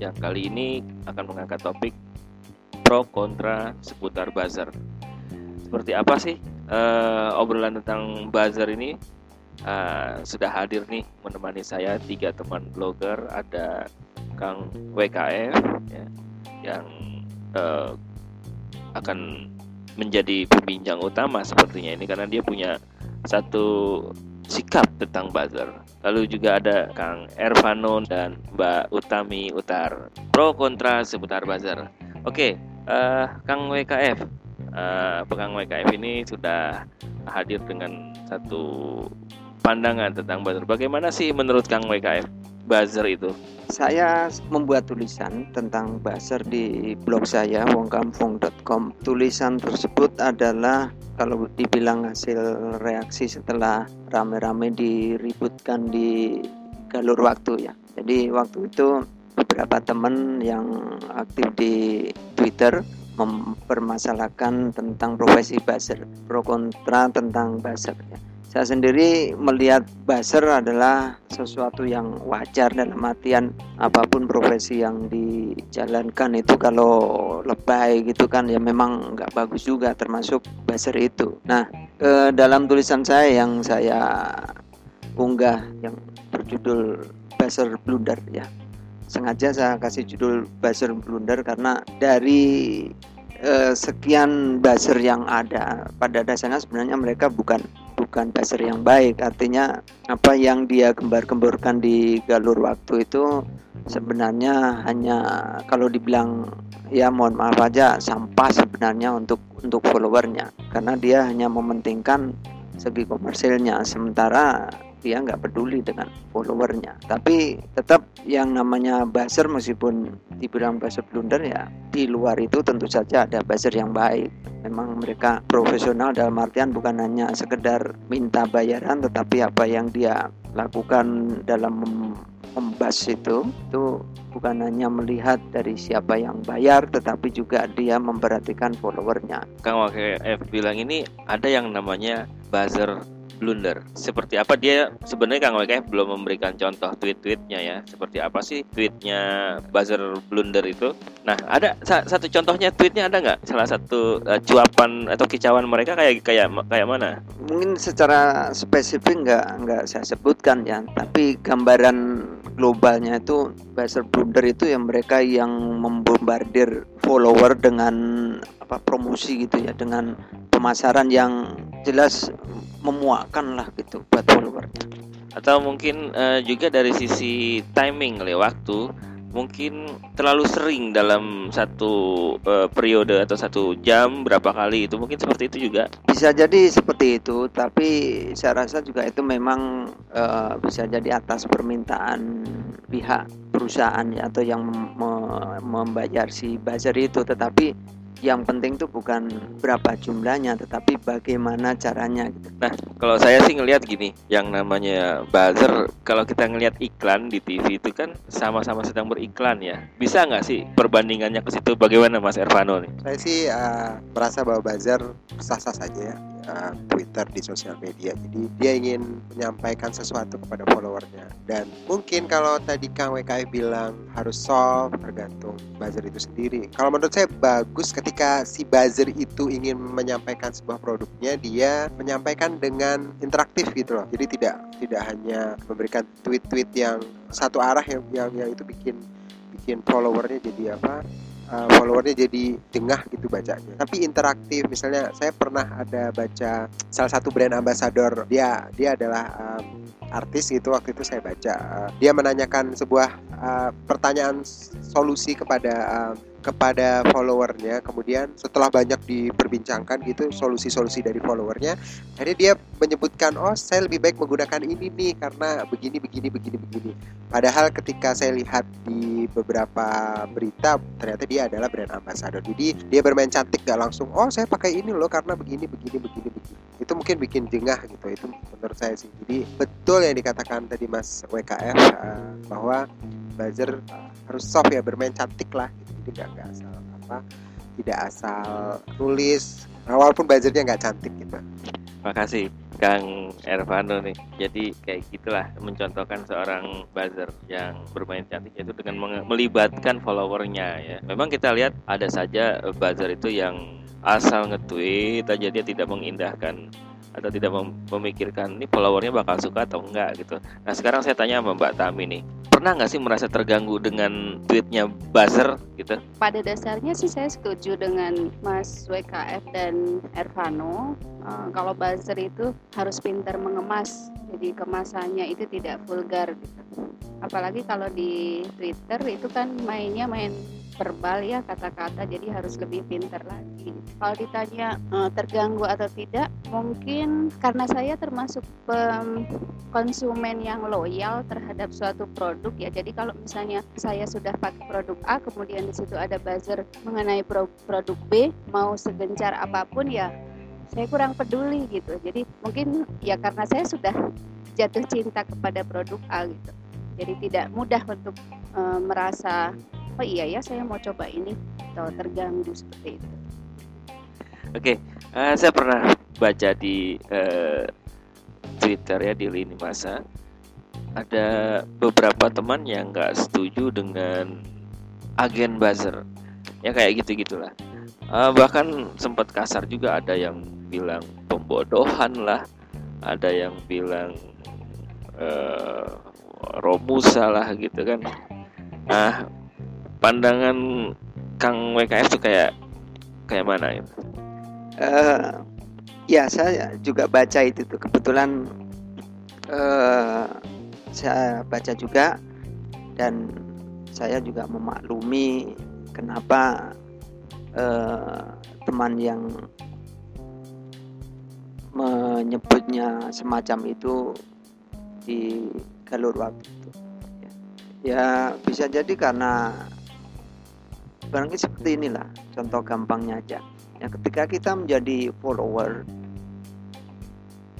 Yang kali ini akan mengangkat topik pro kontra seputar buzzer. Seperti apa sih uh, obrolan tentang buzzer ini? Uh, sudah hadir nih menemani saya tiga teman blogger ada Kang WKF ya, yang uh, akan menjadi pembincang utama sepertinya ini karena dia punya satu sikap tentang buzzer. Lalu juga ada Kang Ervano dan Mbak Utami Utar. Pro kontra seputar buzzer. Oke, uh, Kang WKF. Uh, eh, Kang WKF ini sudah hadir dengan satu pandangan tentang buzzer. Bagaimana sih menurut Kang WKF buzzer itu? Saya membuat tulisan tentang buzzer di blog saya wongkampung.com. Tulisan tersebut adalah kalau dibilang hasil reaksi setelah rame-rame diributkan di galur waktu ya. Jadi waktu itu beberapa teman yang aktif di Twitter mempermasalahkan tentang profesi buzzer, pro kontra tentang buzzer ya saya sendiri melihat buzzer adalah sesuatu yang wajar dalam artian apa pun profesi yang dijalankan itu kalau lebay gitu kan ya memang nggak bagus juga termasuk buzzer itu. Nah eh, dalam tulisan saya yang saya unggah yang berjudul buzzer blunder ya sengaja saya kasih judul buzzer blunder karena dari eh, sekian buzzer yang ada pada dasarnya sebenarnya mereka bukan bukan buzzer yang baik. Artinya apa yang dia gembar-gemborkan di galur waktu itu sebenarnya hanya kalau dibilang ya mohon maaf aja sampah sebenarnya untuk untuk followernya. Karena dia hanya mementingkan segi komersilnya. Sementara dia nggak peduli dengan followernya. Tapi tetap yang namanya buzzer meskipun dibilang buzzer blunder ya di luar itu tentu saja ada buzzer yang baik. Memang mereka profesional dalam artian bukan hanya sekedar minta bayaran tetapi apa yang dia lakukan dalam membas itu itu bukan hanya melihat dari siapa yang bayar tetapi juga dia memperhatikan followernya. Kang Wakil F bilang ini ada yang namanya buzzer blunder. Seperti apa dia sebenarnya Kang WKF belum memberikan contoh tweet-tweetnya ya. Seperti apa sih tweetnya buzzer blunder itu? Nah ada satu contohnya tweetnya ada nggak? Salah satu uh, cuapan atau kicauan mereka kayak kayak kayak mana? Mungkin secara spesifik nggak nggak saya sebutkan ya. Tapi gambaran globalnya itu buzzer blunder itu yang mereka yang membombardir follower dengan apa promosi gitu ya dengan pemasaran yang jelas memuakkan lah gitu buat followernya. Atau mungkin uh, juga dari sisi timing kali waktu mungkin terlalu sering dalam satu uh, periode atau satu jam berapa kali itu mungkin seperti itu juga. Bisa jadi seperti itu tapi saya rasa juga itu memang uh, bisa jadi atas permintaan pihak perusahaan ya, atau yang membayar si buzzer itu. Tetapi yang penting tuh bukan berapa jumlahnya tetapi bagaimana caranya gitu. Nah, kalau saya sih ngelihat gini, yang namanya buzzer kalau kita ngelihat iklan di TV itu kan sama-sama sedang beriklan ya. Bisa nggak sih perbandingannya ke situ bagaimana Mas Ervano nih? Saya sih uh, merasa bahwa buzzer sah-sah saja ya uh, Twitter di sosial media. Jadi dia ingin menyampaikan sesuatu kepada followernya. Dan mungkin kalau tadi Kang WKI bilang harus soft tergantung buzzer itu sendiri. Kalau menurut saya bagus ketika si buzzer itu ingin menyampaikan sebuah produknya, dia menyampaikan dengan interaktif gitu loh. Jadi tidak tidak hanya memberikan tweet-tweet yang satu arah yang yang, yang itu bikin bikin followernya jadi apa uh, followernya jadi jengah gitu bacanya. Tapi interaktif misalnya saya pernah ada baca salah satu brand ambassador dia dia adalah um, artis gitu waktu itu saya baca. Uh, dia menanyakan sebuah uh, pertanyaan solusi kepada kepada followernya kemudian setelah banyak diperbincangkan gitu solusi-solusi dari followernya akhirnya dia menyebutkan oh saya lebih baik menggunakan ini nih karena begini begini begini begini. Padahal ketika saya lihat di beberapa berita ternyata dia adalah brand ambassador. Jadi dia bermain cantik gak langsung oh saya pakai ini loh karena begini begini begini begini. Itu mungkin bikin jengah gitu itu menurut saya sih. Jadi betul yang dikatakan tadi Mas WKF uh, bahwa buzzer uh, harus soft ya bermain cantik lah tidak nggak asal apa tidak asal nulis nah, walaupun buzzernya nggak cantik gitu Makasih Kang Ervano nih. Jadi kayak gitulah mencontohkan seorang buzzer yang bermain cantik itu dengan melibatkan followernya ya. Memang kita lihat ada saja buzzer itu yang asal nge-tweet aja dia tidak mengindahkan atau tidak memikirkan ini followernya bakal suka atau enggak gitu. Nah sekarang saya tanya sama Mbak Tami nih, pernah nggak sih merasa terganggu dengan tweetnya buzzer gitu? Pada dasarnya sih saya setuju dengan Mas WKF dan Ervano. Uh, kalau buzzer itu harus pintar mengemas, jadi kemasannya itu tidak vulgar gitu. Apalagi kalau di Twitter itu kan mainnya main verbal ya kata-kata. Jadi harus lebih pintar lagi. Kalau ditanya uh, terganggu atau tidak mungkin karena saya termasuk konsumen yang loyal terhadap suatu produk ya. Jadi kalau misalnya saya sudah pakai produk A kemudian di situ ada buzzer mengenai produk B mau segencar apa pun ya saya kurang peduli gitu. Jadi mungkin ya karena saya sudah jatuh cinta kepada produk A gitu jadi tidak mudah untuk e, merasa oh iya ya saya mau coba ini atau terganggu seperti itu. Oke, uh, saya pernah baca di uh, Twitter ya di lini masa. Ada beberapa teman yang nggak setuju dengan agen buzzer. Ya kayak gitu gitulah uh, bahkan sempat kasar juga ada yang bilang pembodohan lah ada yang bilang uh, romusa lah gitu kan nah pandangan Kang WKF tuh kayak kayak mana ya? Uh, ya saya juga baca itu tuh kebetulan uh, saya baca juga dan saya juga memaklumi kenapa uh, teman yang menyebutnya semacam itu di galur waktu itu. Ya bisa jadi karena barangkali seperti inilah contoh gampangnya aja. Ya ketika kita menjadi follower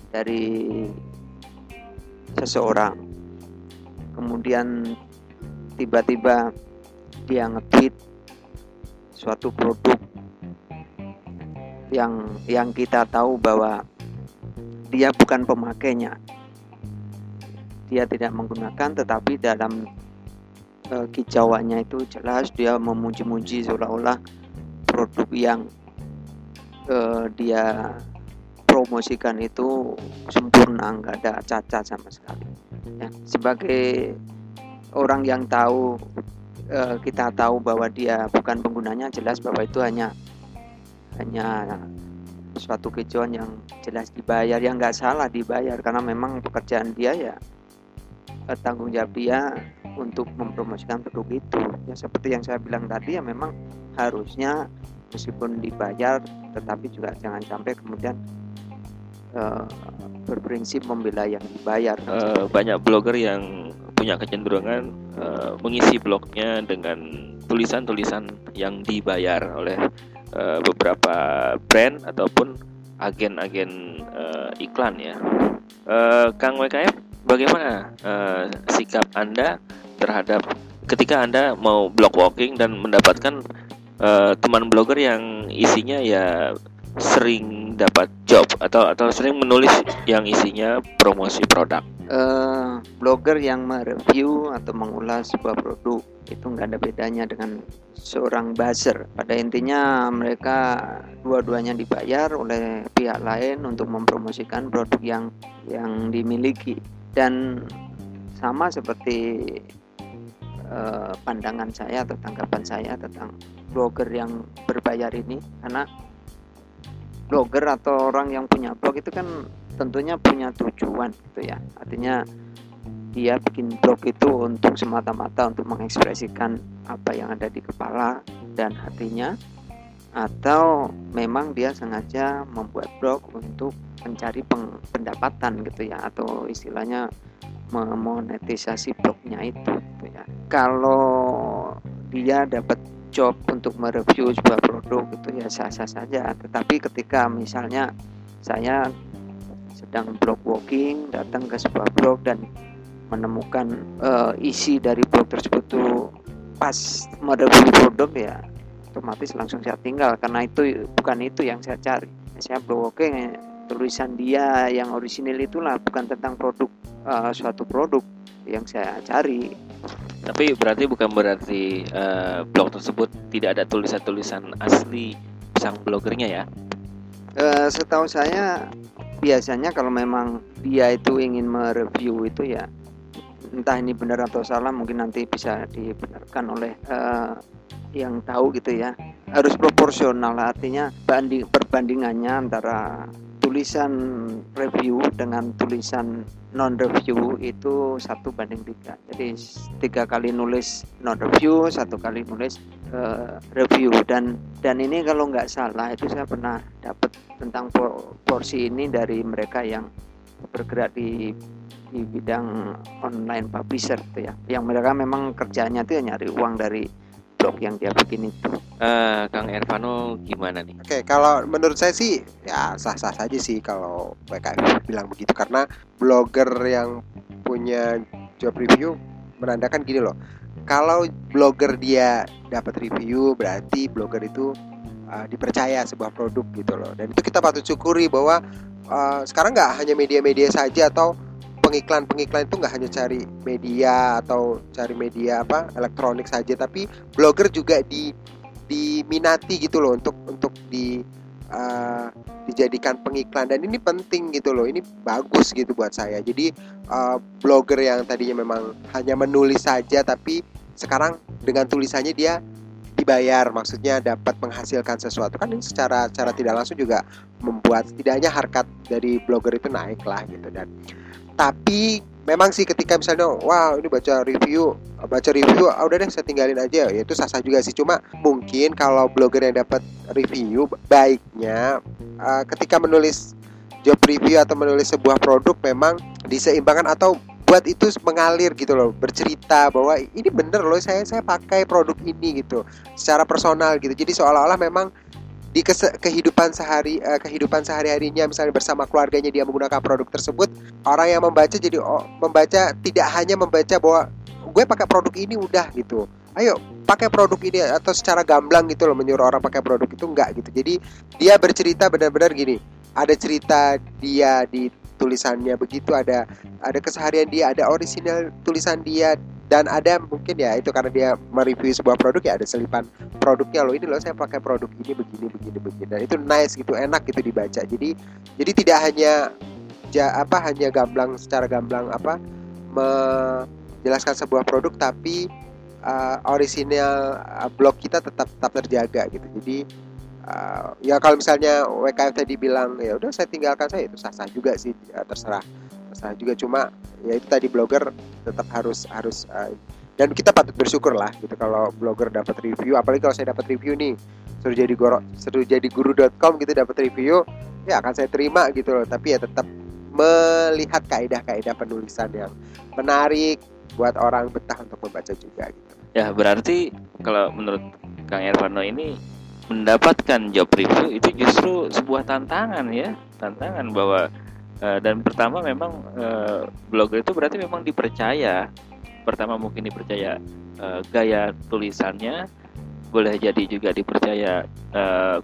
dari seseorang kemudian tiba-tiba dia nge-tweet suatu produk yang yang kita tahu bahwa dia bukan pemakainya dia tidak menggunakan tetapi dalam uh, kicauannya itu jelas dia memuji-muji seolah-olah produk yang uh, dia promosikan itu sempurna nggak ada cacat sama sekali. Ya, sebagai orang yang tahu uh, kita tahu bahwa dia bukan penggunanya jelas bahwa itu hanya hanya suatu kicauan yang jelas dibayar. Yang nggak salah dibayar karena memang pekerjaan dia ya tanggung jawab dia untuk mempromosikan produk itu. Ya seperti yang saya bilang tadi ya memang harusnya meskipun dibayar tetapi juga jangan sampai kemudian uh, berprinsip membela yang dibayar. Uh, banyak blogger yang punya kecenderungan uh, mengisi blognya dengan tulisan-tulisan yang dibayar oleh uh, beberapa brand ataupun agen-agen uh, iklan ya. Uh, Kang WKF bagaimana uh, sikap Anda terhadap ketika Anda mau blog walking dan mendapatkan uh, teman blogger yang isinya ya sering dapat job atau atau sering menulis yang isinya promosi produk. Uh, blogger yang mereview atau mengulas sebuah produk itu nggak ada bedanya dengan seorang buzzer. Pada intinya mereka dua-duanya dibayar oleh pihak lain untuk mempromosikan produk yang yang dimiliki dan sama seperti uh, pandangan saya atau tanggapan saya tentang blogger yang berbayar ini. Karena blogger atau orang yang punya blog itu kan tentunya punya tujuan gitu ya. Artinya dia bikin blog itu untuk semata-mata untuk mengekspresikan apa yang ada di kepala dan hatinya atau memang dia sengaja membuat blog untuk mencari pendapatan gitu ya atau istilahnya memonetisasi blognya itu gitu ya. Kalau dia dapat job untuk mereview sebuah produk itu ya sah-sah saja. Tetapi ketika misalnya saya sedang blog walking datang ke sebuah blog dan menemukan uh, isi dari blog tersebut tuh pas mereview produk ya otomatis langsung saya tinggal karena itu bukan itu yang saya cari. Saya blog walking tulisan dia yang orisinil itulah bukan tentang produk uh, suatu produk yang saya cari tapi berarti bukan berarti uh, blog tersebut tidak ada tulisan-tulisan asli sang blogernya ya uh, setahu saya biasanya kalau memang dia itu ingin mereview itu ya entah ini benar atau salah mungkin nanti bisa dibenarkan oleh uh, yang tahu gitu ya. Harus proporsional artinya banding perbandingannya antara tulisan review dengan tulisan non review itu satu banding tiga. Jadi tiga kali nulis non review satu kali nulis uh, review. Dan dan ini kalau nggak salah itu saya pernah dapat tentang porsi ini dari mereka yang bergerak di di bidang online publisher itu ya. Yang mereka memang kerjanya itu ya nyari uang dari blog yang dia bikin itu. Uh, Kang Ervano gimana nih? Oke okay, kalau menurut saya sih ya sah-sah saja sih kalau WKF bilang begitu. Karena blogger yang punya job review menandakan gini loh. Kalau blogger dia dapat review berarti blogger itu uh, dipercaya sebuah produk gitu loh. Dan itu kita patut syukuri bahwa uh, sekarang nggak hanya media-media saja atau pengiklan-pengiklan itu nggak hanya cari media atau cari media apa elektronik saja tapi blogger juga di diminati gitu loh untuk untuk di uh, dijadikan pengiklan. Dan ini penting gitu loh ini bagus gitu buat saya. Jadi uh, blogger yang tadinya memang hanya menulis saja tapi sekarang dengan tulisannya dia dibayar maksudnya dapat menghasilkan sesuatu. Kan ini secara cara tidak langsung juga membuat setidaknya harkat dari blogger itu naik lah gitu. Dan tapi memang sih ketika misalnya wow ini baca review baca review ah, udah deh saya tinggalin aja. Ya itu sah-sah juga sih. Cuma mungkin kalau blogger yang dapat review baiknya uh, ketika menulis job review atau menulis sebuah produk memang diseimbangkan atau buat itu mengalir gitu loh bercerita bahwa ini bener loh saya saya pakai produk ini gitu secara personal gitu. Jadi seolah-olah memang di kehidupan sehari uh, kehidupan sehari-harinya misalnya bersama keluarganya dia menggunakan produk tersebut orang yang membaca jadi oh, membaca tidak hanya membaca bahwa gue pakai produk ini udah gitu. Ayo pakai produk ini atau secara gamblang gitu loh menyuruh orang pakai produk itu enggak gitu. Jadi dia bercerita benar-benar gini. Ada cerita dia di tulisannya. Begitu ada ada keseharian dia ada orisinal tulisan dia dan ada mungkin ya itu karena dia mereview sebuah produk ya ada selipan produknya loh. Ini loh saya pakai produk ini begini begini begini. Dan itu nice gitu enak gitu dibaca. Jadi jadi tidak hanya ja, apa hanya gamblang secara gamblang apa menjelaskan sebuah produk tapi uh, orisinal uh, blog kita tetap tetap terjaga gitu. Jadi uh, ya kalau misalnya WKF tadi bilang ya udah saya tinggalkan saya itu sah sah juga sih ya, terserah terserah juga. Cuma ya itu tadi blogger tetap harus harus uh, dan kita patut bersyukur lah gitu kalau blogger dapat review. Apalagi kalau saya dapat review nih suruh jadi guru suruh jadi guru.com gitu dapat review ya akan saya terima gitu loh. Tapi ya tetap melihat kaidah-kaidah penulisan yang menarik buat orang betah untuk membaca juga gitu. Ya berarti kalau menurut Kang Ervano ini mendapatkan job review itu justru sebuah tantangan ya. Tantangan bahwa Eh, dan pertama memang uh, blogger itu berarti memang dipercaya. Pertama mungkin dipercaya uh, gaya tulisannya boleh jadi juga dipercaya uh,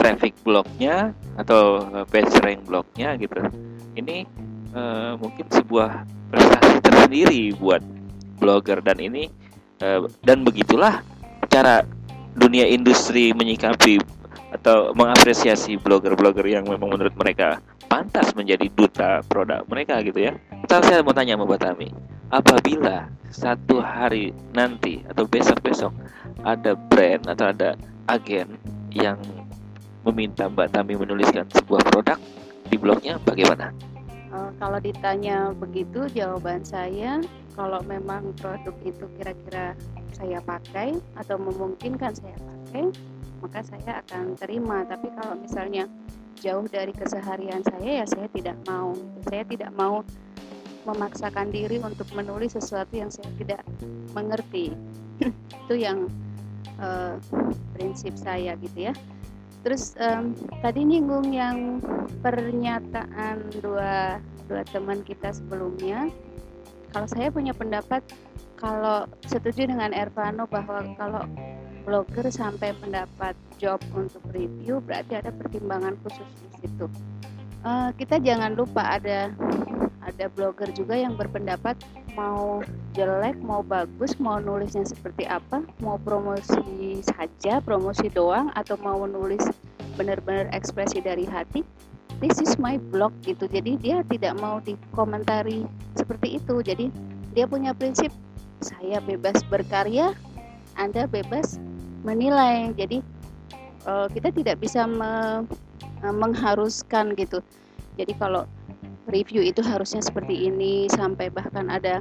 traffic blognya atau page rank blognya gitu. Ini uh, mungkin sebuah prestasi tersendiri buat blogger dan ini uh, dan begitulah cara dunia industri menyikapi atau mengapresiasi blogger-blogger yang memang menurut mereka pantas menjadi duta produk mereka gitu ya. Tapi saya mau tanya sama Mbak Tami, apabila satu hari nanti atau besok-besok ada brand atau ada agen yang meminta Mbak Tami menuliskan sebuah produk di blognya, bagaimana? Uh, kalau ditanya begitu, jawaban saya kalau memang produk itu kira-kira saya pakai atau memungkinkan saya pakai, maka saya akan terima. Tapi kalau misalnya jauh dari keseharian saya ya saya tidak mau. Saya tidak mau memaksakan diri untuk menulis sesuatu yang saya tidak mengerti. Itu yang uh, prinsip saya gitu ya. Terus um, tadi nyinggung yang pernyataan dua dua teman kita sebelumnya. Kalau saya punya pendapat kalau setuju dengan Ervano bahwa kalau blogger sampai mendapat job untuk review berarti ada pertimbangan khusus di situ. Eh, kita jangan lupa ada ada blogger juga yang berpendapat mau jelek mau bagus mau nulisnya seperti apa mau promosi saja promosi doang atau mau nulis benar-benar ekspresi dari hati this is my blog gitu. Jadi dia tidak mau dikomentari seperti itu. Jadi dia punya prinsip saya bebas berkarya anda bebas menilai. Jadi eh, kita tidak bisa me- eh, mengharuskan gitu. Jadi kalau review itu harusnya seperti ini sampai bahkan ada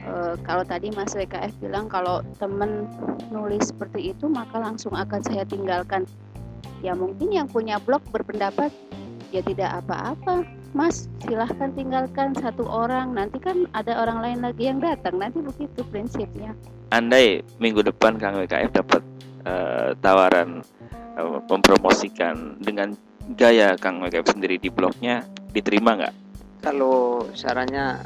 eh, kalau tadi Mas WKF bilang kalau temen nulis seperti itu maka langsung akan saya tinggalkan. Ya mungkin yang punya blog berpendapat ya tidak apa-apa Mas silahkan tinggalkan satu orang. Nanti kan ada orang lain lagi yang datang. Nanti begitu prinsipnya. Andai minggu depan Kang WKF dapat eh, tawaran eh, mempromosikan dengan gaya Kang WKF sendiri di blognya, diterima nggak? kalau sarannya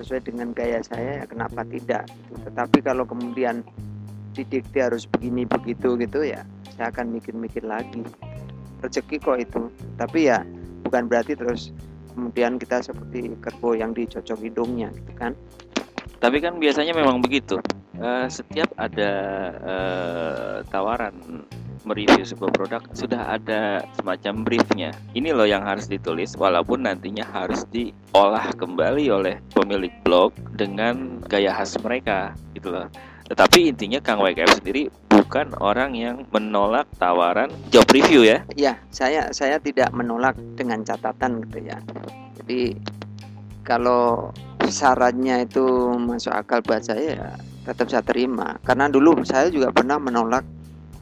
sesuai dengan gaya saya ya kenapa tidak? Tetapi kalau kemudian didikte harus begini begitu gitu ya saya akan mikir-mikir lagi. Rezeki kok itu. Tapi ya bukan berarti terus kemudian kita seperti kerbau yang dicocok hidungnya gitu kan Tapi kan biasanya memang begitu. Eh, setiap ada eh, tawaran mereview sebuah produk sudah ada semacam briefnya. Ini loh yang harus ditulis, walaupun nantinya harus diolah kembali oleh pemilik blog dengan gaya khas mereka, gitu loh. Tetapi intinya Kang WKF sendiri bukan orang yang menolak tawaran job review ya. ya saya saya tidak menolak dengan catatan gitu ya. Jadi kalau sarannya itu masuk akal buat saya ya tetap saya terima. Karena dulu saya juga pernah menolak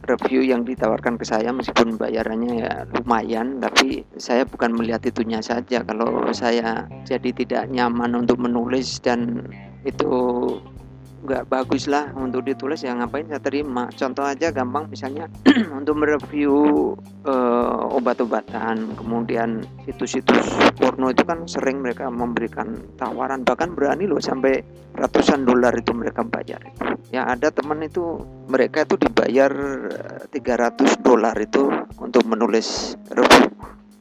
review yang ditawarkan ke saya meskipun bayarannya ya lumayan tapi saya bukan melihat itunya saja. Kalau saya jadi tidak nyaman untuk menulis dan itu nggak bagus lah untuk ditulis ya ngapain saya terima? Contoh aja gampang misalnya untuk mereview eh, obat-obatan kemudian situs-situs porno itu kan sering mereka memberikan tawaran bahkan berani loh sampai ratusan dolar itu mereka bayar. Ya ada teman itu mereka itu dibayar eh, 300 dolar itu untuk menulis review.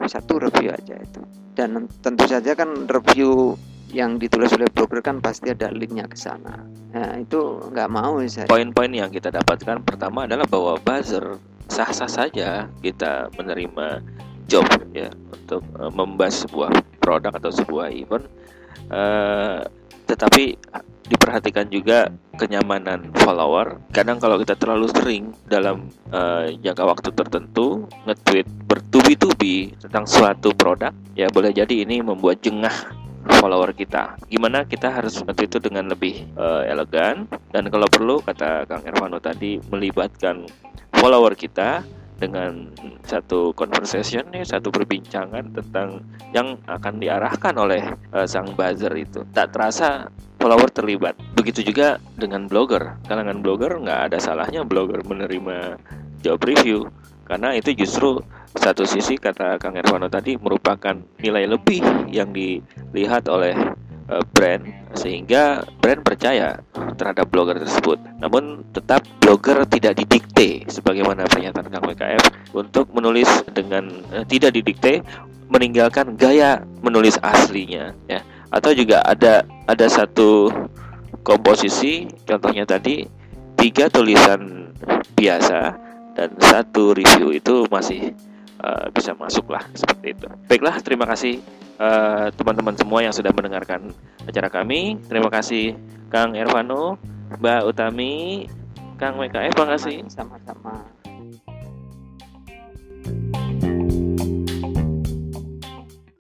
Satu review aja itu. Dan tentu saja kan review yang ditulis oleh blogger kan pasti ada linknya ke sana. Nah itu nggak mau saya Poin-poin yang kita dapatkan pertama adalah bahwa buzzer sah-sah saja kita menerima job ya untuk eh, membahas sebuah produk atau sebuah event. Eh, tetapi diperhatikan juga kenyamanan follower. Kadang kalau kita terlalu sering dalam eh, jangka waktu tertentu nge-tweet bertubi-tubi tentang suatu produk ya boleh jadi ini membuat jengah follower kita gimana kita harus nge-tweet itu dengan lebih eh, elegan dan kalau perlu kata Kang Ervano tadi melibatkan follower kita dengan satu conversation nih, satu perbincangan tentang yang akan diarahkan oleh eh, sang buzzer itu. Tak terasa follower terlibat. Begitu juga dengan blogger. Kalangan blogger nggak ada salahnya blogger menerima job review karena itu justru satu sisi kata Kang Ervano tadi merupakan nilai lebih yang dilihat oleh eh, brand sehingga brand percaya terhadap blogger tersebut. Namun tetap blogger tidak didikte sebagaimana pernyataan Kang WKF untuk menulis dengan eh, tidak didikte meninggalkan gaya menulis aslinya ya. Atau juga ada ada satu komposisi contohnya tadi tiga tulisan biasa dan satu review itu masih eh, bisa masuk lah seperti itu. Baiklah, terima kasih eh, teman-teman semua yang sudah mendengarkan acara kami. Terima kasih Kang Ervano, Mbak Utami, Kang WKF, terima kasih. sama-sama